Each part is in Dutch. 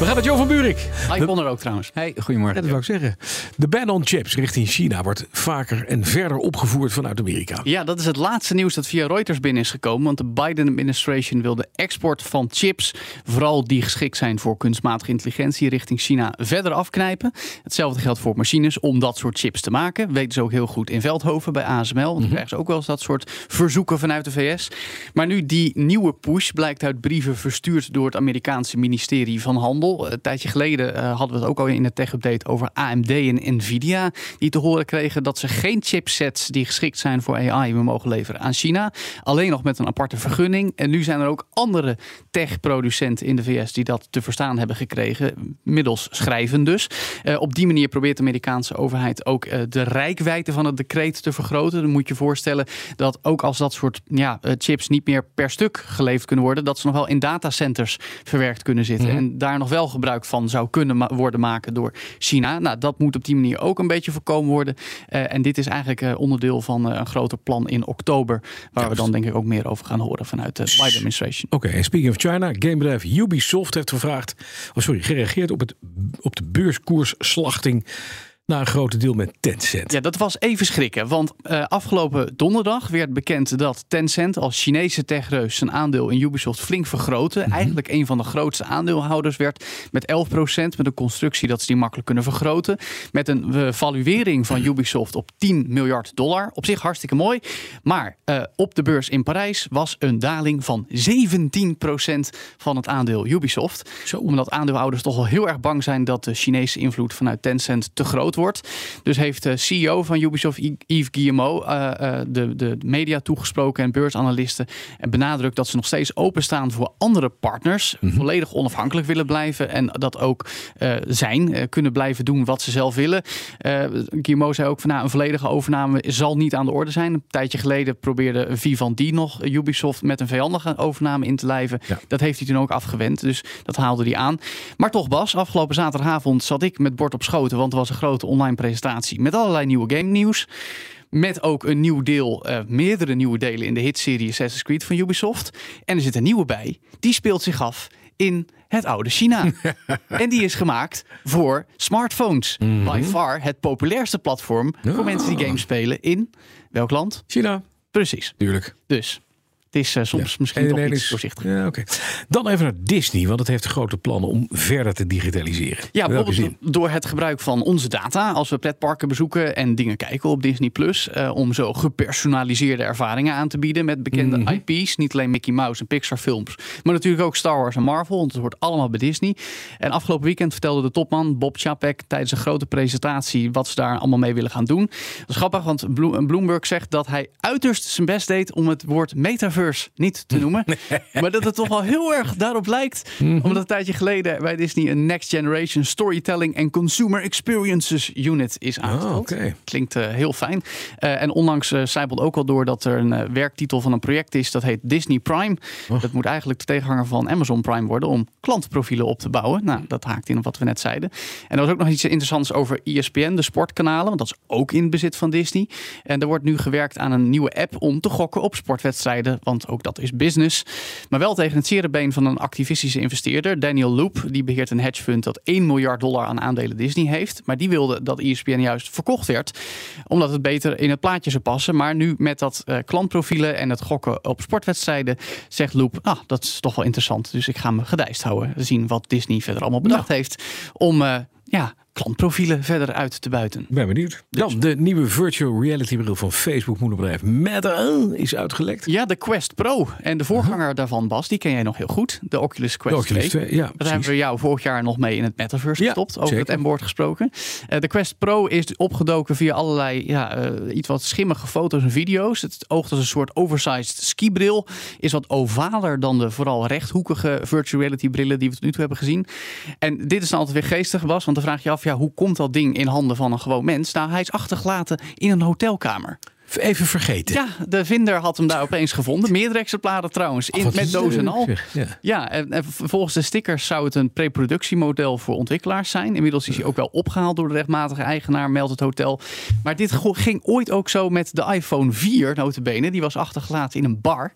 We gaan met Jo van Buurik. ik won er ook trouwens. Hey, goedemorgen. Ja, dat wou ik zeggen. De ban on chips richting China wordt vaker en verder opgevoerd vanuit Amerika. Ja, dat is het laatste nieuws dat via Reuters binnen is gekomen. Want de Biden-administration wil de export van chips, vooral die geschikt zijn voor kunstmatige intelligentie, richting China verder afknijpen. Hetzelfde geldt voor machines om dat soort chips te maken. Weten ze ook heel goed in Veldhoven bij ASML. Want dan krijgen ze ook wel eens dat soort verzoeken vanuit de VS. Maar nu die nieuwe push blijkt uit brieven verstuurd door het Amerikaanse ministerie van Handel. Een tijdje geleden uh, hadden we het ook al in de tech-update over AMD en Nvidia. Die te horen kregen dat ze geen chipsets die geschikt zijn voor AI meer mogen leveren aan China. Alleen nog met een aparte vergunning. En nu zijn er ook andere tech-producenten in de VS die dat te verstaan hebben gekregen. Middels schrijven dus. Uh, op die manier probeert de Amerikaanse overheid ook uh, de rijkwijde van het decreet te vergroten. Dan moet je voorstellen dat ook als dat soort ja, chips niet meer per stuk geleverd kunnen worden, dat ze nog wel in datacenters verwerkt kunnen zitten. Mm -hmm. En daar nog wel gebruik van zou kunnen worden maken door China. Nou, dat moet op die manier ook een beetje voorkomen worden. Uh, en dit is eigenlijk uh, onderdeel van uh, een groter plan in oktober, waar we dan denk ik ook meer over gaan horen vanuit de Biden administration. Oké, okay, speaking of China, gamebedrijf Ubisoft heeft gevraagd, oh sorry, gereageerd op, het, op de beurskoersslachting na een grote deel met Tencent. Ja, dat was even schrikken. Want uh, afgelopen donderdag werd bekend dat Tencent als Chinese techreus zijn aandeel in Ubisoft flink vergrootte. Mm -hmm. Eigenlijk een van de grootste aandeelhouders werd met 11%. Met een constructie dat ze die makkelijk kunnen vergroten. Met een uh, valuering van Ubisoft op 10 miljard dollar. Op zich hartstikke mooi. Maar uh, op de beurs in Parijs was een daling van 17% van het aandeel Ubisoft. Zo. Omdat aandeelhouders toch al heel erg bang zijn dat de Chinese invloed vanuit Tencent te groot wordt. Dus heeft de CEO van Ubisoft, Yves Guillemot, uh, uh, de, de media toegesproken en beursanalisten. En benadrukt dat ze nog steeds openstaan voor andere partners. Mm -hmm. Volledig onafhankelijk willen blijven. En dat ook uh, zijn, kunnen blijven doen wat ze zelf willen. Guillemot zei ook van nou, een volledige overname zal niet aan de orde zijn. Een tijdje geleden probeerde Vivendi nog Ubisoft met een vijandige overname in te lijven. Ja. Dat heeft hij toen ook afgewend. Dus dat haalde hij aan. Maar toch Bas, afgelopen zaterdagavond zat ik met bord op schoten. Want er was een grote online presentatie met allerlei nieuwe game nieuws. Met ook een nieuw deel, uh, meerdere nieuwe delen in de hitserie Assassin's Creed van Ubisoft. En er zit een nieuwe bij. Die speelt zich af in het oude China. en die is gemaakt voor smartphones. Mm -hmm. By far het populairste platform oh. voor mensen die games spelen in welk land? China. Precies. Tuurlijk. Dus het is uh, soms ja. misschien toch iets voorzichtig. Ja, okay. Dan even naar Disney, want het heeft grote plannen om verder te digitaliseren. Ja, bijvoorbeeld door het gebruik van onze data. Als we pretparken bezoeken en dingen kijken op Disney Plus, uh, om zo gepersonaliseerde ervaringen aan te bieden met bekende mm -hmm. IP's. Niet alleen Mickey Mouse en Pixar films, maar natuurlijk ook Star Wars en Marvel. Want het hoort allemaal bij Disney. En afgelopen weekend vertelde de topman Bob Chapek tijdens een grote presentatie wat ze daar allemaal mee willen gaan doen. Dat is grappig, want Bloomberg zegt dat hij uiterst zijn best deed om het woord metaverse niet te noemen. Nee. Maar dat het toch wel heel erg daarop lijkt. Mm -hmm. Omdat een tijdje geleden bij Disney een Next Generation Storytelling and Consumer Experiences Unit is aangesteld. Oh, okay. Klinkt uh, heel fijn. Uh, en onlangs uh, zijpelt ook al door dat er een werktitel van een project is. Dat heet Disney Prime. Oh. Dat moet eigenlijk de tegenhanger van Amazon Prime worden. Om klantprofielen op te bouwen. Nou, dat haakt in op wat we net zeiden. En er was ook nog iets interessants over ESPN, de sportkanalen. Want dat is ook in bezit van Disney. En er wordt nu gewerkt aan een nieuwe app om te gokken op sportwedstrijden want ook dat is business. Maar wel tegen het zere been van een activistische investeerder, Daniel Loop. Die beheert een hedge fund dat 1 miljard dollar aan aandelen Disney heeft. Maar die wilde dat ESPN juist verkocht werd, omdat het beter in het plaatje zou passen. Maar nu met dat uh, klantprofielen en het gokken op sportwedstrijden, zegt Loop, ah, dat is toch wel interessant. Dus ik ga me gedijst houden, zien wat Disney verder allemaal bedacht heeft om... Uh, ja, klantprofielen verder uit te buiten. Ben benieuwd. Dus. Dan de nieuwe virtual reality bril van Facebook moederbedrijf Meta is uitgelekt. Ja, de Quest Pro. En de voorganger -huh. daarvan, Bas, die ken jij nog heel goed. De Oculus Quest de Oculus 2. 2 ja, Daar precies. hebben we jou vorig jaar nog mee in het metaverse gestopt. Ja, over zeker. het M-woord gesproken. Uh, de Quest Pro is opgedoken via allerlei ja, uh, iets wat schimmige foto's en video's. Het oogt als een soort oversized skibril. Is wat ovaler dan de vooral rechthoekige virtual reality brillen die we tot nu toe hebben gezien. En dit is dan altijd weer geestig, Bas. Want dan vraag je af, ja, hoe komt dat ding in handen van een gewoon mens? Nou, hij is achtergelaten in een hotelkamer. Even vergeten. Ja, de vinder had hem daar opeens gevonden. Meerdere exemplaren trouwens, in, met doos en al. Ja. Ja, en, en volgens de stickers zou het een preproductiemodel voor ontwikkelaars zijn. Inmiddels is hij ook wel opgehaald door de rechtmatige eigenaar, meldt het hotel. Maar dit ging ooit ook zo met de iPhone 4, notabene. Die was achtergelaten in een bar.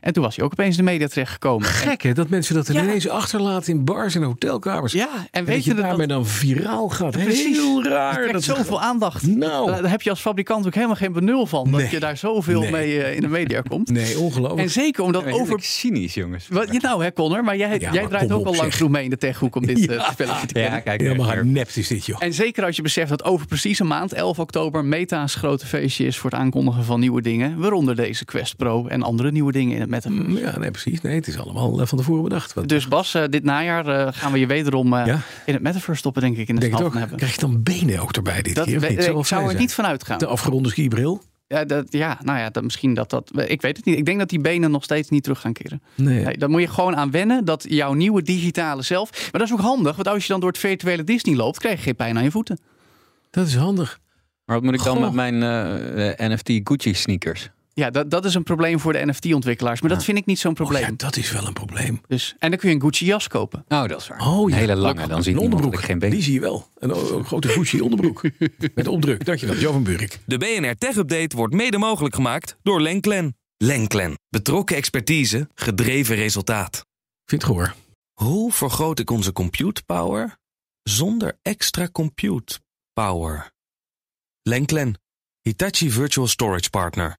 En toen was hij ook opeens in de media terechtgekomen. En- Gek hè, dat mensen dat Ja. ineens achterlaten in bars en hotelkamers. Ja, en En weet dat je dat- daarmee dan viraal gaat. Precies. Heel raar. trekt dat zoveel aandacht. Nou. Daar heb je als fabrikant ook helemaal geen benul van. Nee. Dat je daar zoveel Nee. mee eh, in de media komt. Nee, ongelooflijk. En zeker omdat Heerlijk over... cynisch, jongens. Wat, je nou hè, Connor? Maar jij, Ja, jij maar draait ook op, al lang genoeg mee in de techhoek om dit eh, spelletje te kennen. Ja, kijk. Helemaal er- genept is dit, joh. En zeker als je beseft dat over precies een maand, 11 oktober, Meta's grote feestje is voor het aankondigen van nieuwe dingen. Waaronder deze Quest Pro en andere nieuwe dingen in het metaverse. Ja, nee, precies. Nee, het is allemaal eh, van tevoren bedacht. Wat, Dus Bas, eh, dit najaar eh, gaan we je wederom eh, Ja. in het metaverse stoppen, denk ik, in de denk het hebben. Krijg je dan benen ook erbij dit Dat, keer? Of niet? ik Zal wel zou er zijn. niet van uitgaan. De afgeronde skibril? Ja, dat, ja, nou ja, dat, misschien dat dat. Ik weet het niet. Ik denk dat die benen nog steeds niet terug gaan keren. Nee. Nee, daar moet je gewoon aan wennen dat jouw nieuwe digitale zelf. Maar dat is ook handig, want als je dan door het virtuele Disney loopt, krijg je geen pijn aan je voeten. Dat is handig. Maar wat moet ik dan Goh. met mijn NFT Gucci sneakers? Ja, dat, dat is een probleem voor de NFT-ontwikkelaars. Maar dat vind ik niet zo'n Oh, probleem. ja, dat is wel een probleem. dus, en dan kun je een Gucci jas kopen. Oh, dat is waar. Oh, Een ja. hele lange, dan een ziet onderbroek. geen been Die zie je wel. Een, grote Gucci onderbroek. Met opdruk. Dankjewel, Jo van Burk. De BNR Tech Update wordt mede mogelijk gemaakt door Lenklen. Lenklen. Betrokken expertise, gedreven resultaat. Vind het gehoor. Hoe vergroot ik onze compute power zonder extra compute power? Lenklen. Hitachi Virtual Storage Partner.